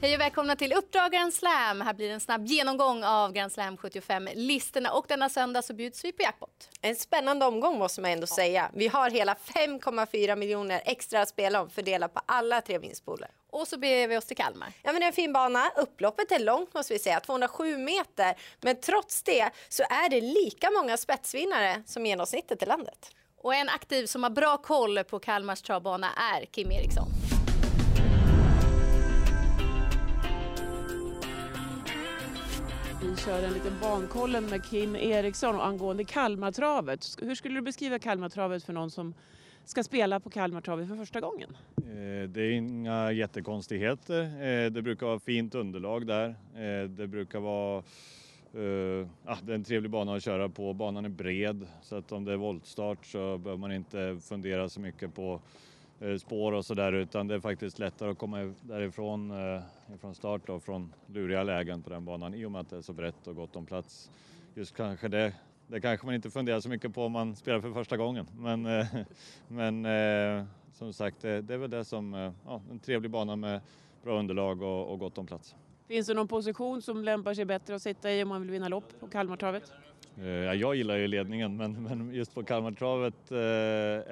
Hej och välkomna till Uppdrag Grand Slam. Här blir en snabb genomgång av Grand Slam 75-listorna och denna söndag så bjuds vi på jackpot. En spännande omgång måste man ändå säga. Vi har hela 5,4 miljoner extra att spela om fördelat på alla tre vinstpooler. Och så beger vi oss till Kalmar. Ja, men det är en fin bana. Upploppet är långt måste vi säga, 207 meter. Men trots det så är det lika många spetsvinnare som genomsnittet i landet. Och en aktiv som har bra koll på Kalmars travbana är Kim Eriksson. Kör en liten bankollen med Kim Eriksson angående Kalmartravet. Hur skulle du beskriva Kalmartravet för någon som ska spela på Kalmartravet för första gången? Eh, det är inga jättekonstigheter. Eh, det brukar vara fint underlag där. Eh, det brukar vara ah, det är en trevlig bana att köra på. Banan är bred så att om det är voltstart så behöver man inte fundera så mycket på Eh, spår och sådär utan det är faktiskt lättare att komma därifrån eh, från start då, från luriga lägen på den banan i och med att det är så brett och gott om plats. Just kanske det, det kanske man inte funderar så mycket på om man spelar för första gången men, eh, men som sagt det, det är väl det som, ja, en trevlig bana med bra underlag och, och gott om plats. Finns det någon position som lämpar sig bättre att sitta i om man vill vinna lopp på Kalmartravet? Eh, ja, jag gillar ju ledningen men, men just på Kalmartravet eh,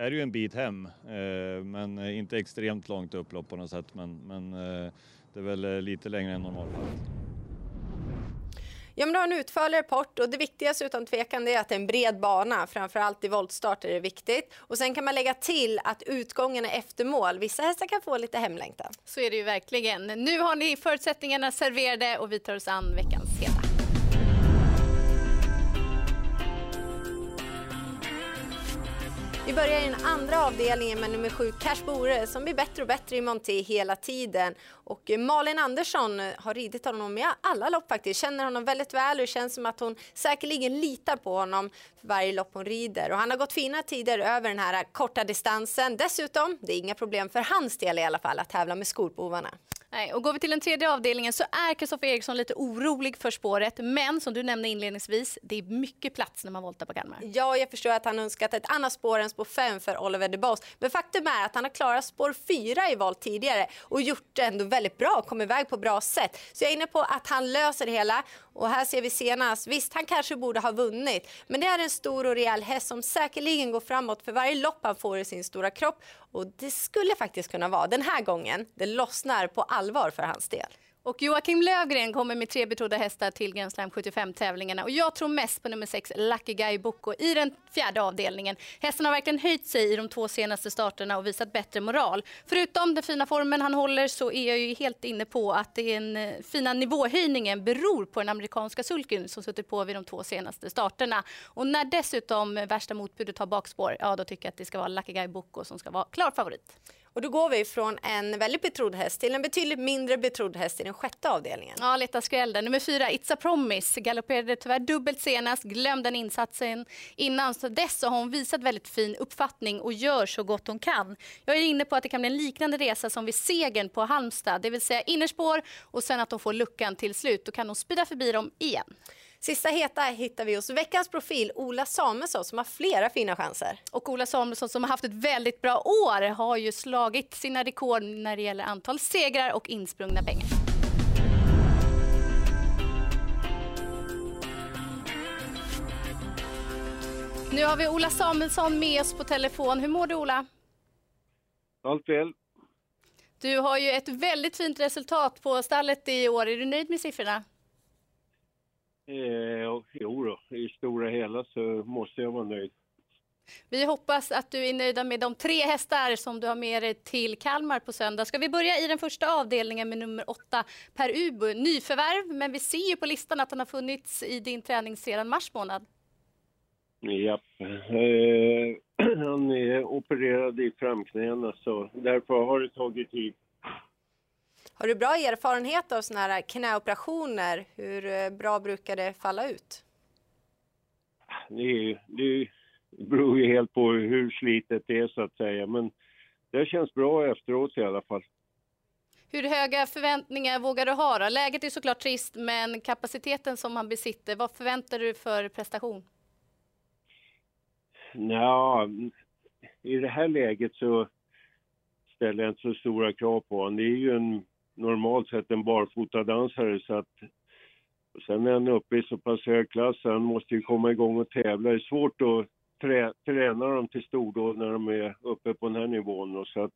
är det ju en bit hem. Eh, men inte extremt långt upplopp på något sätt men, men eh, det är väl lite längre än normalfallet. Ja, men du har en utförlig rapport och det viktigaste utan tvekan är att det är en bred bana. Framförallt i voltstart är det viktigt. Och sen kan man lägga till att utgången är efter mål. Vissa hästar kan få lite hemlängtan. Så är det ju verkligen. Nu har ni förutsättningarna serverade och vi tar oss an veckans Vi börjar i den andra avdelningen med nummer sju, Cash Bore, som blir bättre och bättre i Monté hela tiden. Och eh, Malin Andersson eh, har ridit honom i alla lopp faktiskt, känner honom väldigt väl och det känns som att hon säkerligen litar på honom för varje lopp hon rider. Och han har gått fina tider över den här eh, korta distansen. Dessutom, det är inga problem för hans del i alla fall att tävla med skolbovarna. Nej, och går vi till den tredje avdelningen så är Kristoffer Eriksson lite orolig för spåret. Men som du nämnde inledningsvis, det är mycket plats när man voltar på Kalmar. Ja, jag förstår att han önskat ett annat spår än spår 5 för Oliver de Boss. Men faktum är att han har klarat spår 4 i volt tidigare och gjort det ändå väldigt bra, kommit iväg på bra sätt. Så jag är inne på att han löser det hela. Och här ser vi senast, visst han kanske borde ha vunnit, men det är en stor och rejäl häst som säkerligen går framåt för varje lopp han får i sin stora kropp. Och det skulle faktiskt kunna vara den här gången det lossnar på allvar för hans del. Och Joakim Lövgren kommer med tre betrodda hästar till Grand Slam 75-tävlingarna. Och jag tror mest på nummer 6, Lucky Guy Boko, i den fjärde avdelningen. Hästen har verkligen höjt sig i de två senaste starterna och visat bättre moral. Förutom den fina formen han håller så är jag ju helt inne på att den eh, fina nivåhöjningen beror på den amerikanska sulken som suttit på vid de två senaste starterna. Och när dessutom värsta motbudet har bakspår, ja då tycker jag att det ska vara Lucky Guy Boko som ska vara klar favorit. Och då går vi från en väldigt betrodd häst till en betydligt mindre betrodd häst i den sjätte avdelningen. Ja, leta skräll Nummer fyra, It's a promise, galopperade tyvärr dubbelt senast, glömde den insatsen innan. Så dess har hon visat väldigt fin uppfattning och gör så gott hon kan. Jag är inne på att det kan bli en liknande resa som vid segern på Halmstad, det vill säga innerspår och sen att de får luckan till slut. Då kan hon spida förbi dem igen. Sista heta hittar vi hos veckans profil Ola Samuelsson som har flera fina chanser. Och Ola Samuelsson som har haft ett väldigt bra år har ju slagit sina rekord när det gäller antal segrar och insprungna pengar. Nu har vi Ola Samuelsson med oss på telefon. Hur mår du Ola? Allt väl. Du har ju ett väldigt fint resultat på stallet i år. Är du nöjd med siffrorna? Eh, jo då, i stora hela så måste jag vara nöjd. Vi hoppas att du är nöjd med de tre hästar som du har med dig till Kalmar på söndag. Ska vi börja i den första avdelningen med nummer åtta, Per Ubu. Nyförvärv, men vi ser ju på listan att han har funnits i din träning sedan mars månad. Ja, eh, han är opererad i framknäna så därför har det tagit tid. Har du bra erfarenhet av sådana här knäoperationer? Hur eh, bra brukar det falla ut? Det, det beror ju helt på hur slitet det är så att säga, men det känns bra efteråt i alla fall. Hur höga förväntningar vågar du ha då? Läget är såklart trist, men kapaciteten som han besitter, vad förväntar du för prestation? Ja, i det här läget så ställer jag inte så stora krav på honom. Det är ju en normalt sett en barfotadansare så att sen är han uppe i så pass hög klass så han måste ju komma igång och tävla. Det är svårt att trä, träna dem till stordåd när de är uppe på den här nivån. Och så att,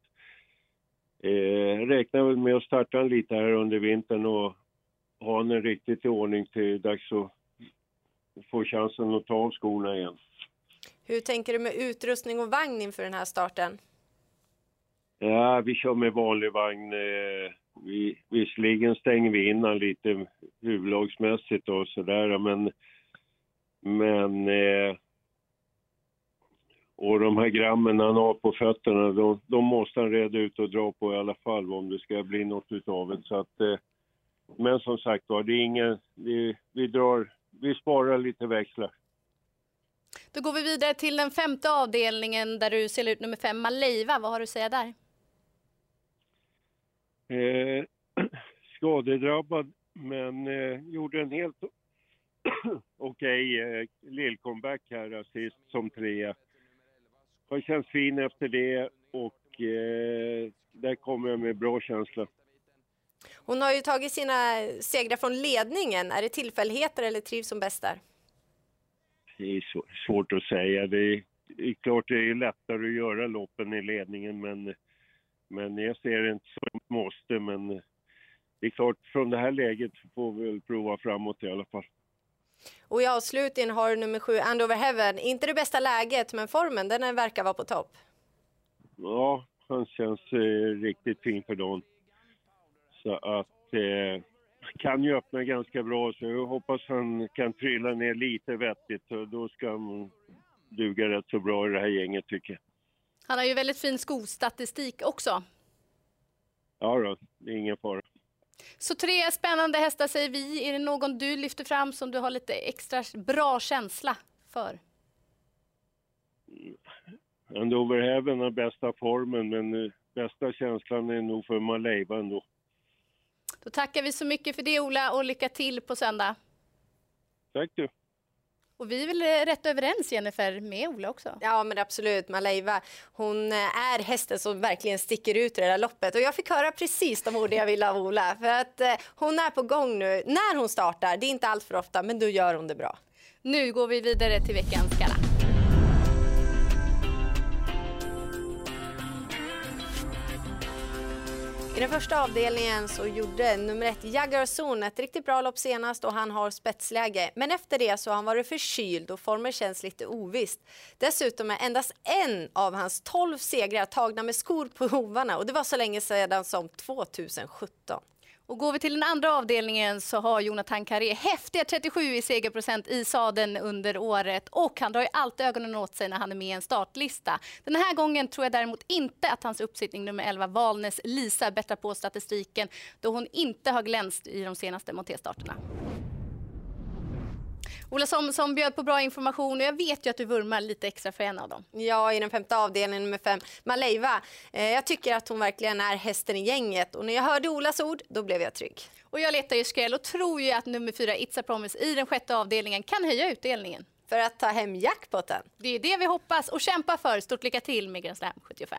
eh, räknar väl med att starta en lite här under vintern och ha den riktigt i ordning till dags att få chansen att ta av skorna igen. Hur tänker du med utrustning och vagn inför den här starten? Ja, vi kör med vanlig vagn. Eh, vi, visserligen stänger vi in honom lite huvudlagsmässigt och sådär, men, men eh, och de här grammen han har på fötterna, de, de, måste han reda ut och dra på i alla fall om det ska bli något utav det. Så att, eh, men som sagt var, det är ingen, vi, vi, drar, vi sparar lite växlar. Då går vi vidare till den femte avdelningen där du ser ut nummer fem, Maleiva. Vad har du att säga där? Eh, skadedrabbad, men eh, gjorde en helt okej okay, eh, lillcomeback här sist som trea. Har känts fin efter det och eh, där kommer jag med bra känsla. Hon har ju tagit sina segrar från ledningen. Är det tillfälligheter eller trivs hon bäst där? Det är svårt att säga. Det är, det är klart det är lättare att göra loppen i ledningen men men jag ser det inte som ett måste. Men det är klart, från det här läget får vi väl prova framåt i alla fall. Och i avslutningen har du nummer sju, Andover Heaven. Inte det bästa läget, men formen den verkar vara på topp. Ja, han känns eh, riktigt fin för dagen. Så att eh, kan ju öppna ganska bra, så jag hoppas han kan trilla ner lite vettigt. Och då ska han duga rätt så bra i det här gänget tycker jag. Han har ju väldigt fin skostatistik också. Ja då, det är ingen fara. Så tre spännande hästar säger vi. Är det någon du lyfter fram som du har lite extra bra känsla för? Andover Heaven har bästa formen, men eh, bästa känslan är nog för Maleiva ändå. Då tackar vi så mycket för det Ola och lycka till på söndag. Tack du. Och vi är väl rätt överens Jennifer med Ola också? Ja men absolut, Maleiva hon eh, är hästen som verkligen sticker ut i det där loppet och jag fick höra precis de ord jag ville av Ola för att eh, hon är på gång nu när hon startar, det är inte allt för ofta men då gör hon det bra. Nu går vi vidare till veckans gala. I den första avdelningen så gjorde nummer ett Jagger Zon ett riktigt bra lopp senast och han har spetsläge. Men efter det så har han varit förkyld och formen känns lite ovist. Dessutom är endast en av hans 12 segrar tagna med skor på hovarna och det var så länge sedan som 2017. Och går vi till den andra avdelningen så har Jonathan Carré häftiga 37 i segerprocent i sadeln under året och han drar ju alltid ögonen åt sig när han är med i en startlista. Den här gången tror jag däremot inte att hans uppsittning nummer 11 Valnes Lisa bättrar på statistiken då hon inte har glänst i de senaste montéstarterna. Ola som, som bjöd på bra information och jag vet ju att du vurmar lite extra för en av dem. Ja, i den femte avdelningen nummer fem, Maleiva. Eh, jag tycker att hon verkligen är hästen i gänget och när jag hörde Olas ord, då blev jag trygg. Och jag letar ju skräll och tror ju att nummer fyra, It's a Promise, i den sjätte avdelningen kan höja utdelningen. För att ta hem jackpotten. Det är det vi hoppas och kämpar för. Stort lycka till med Grand Slam 75.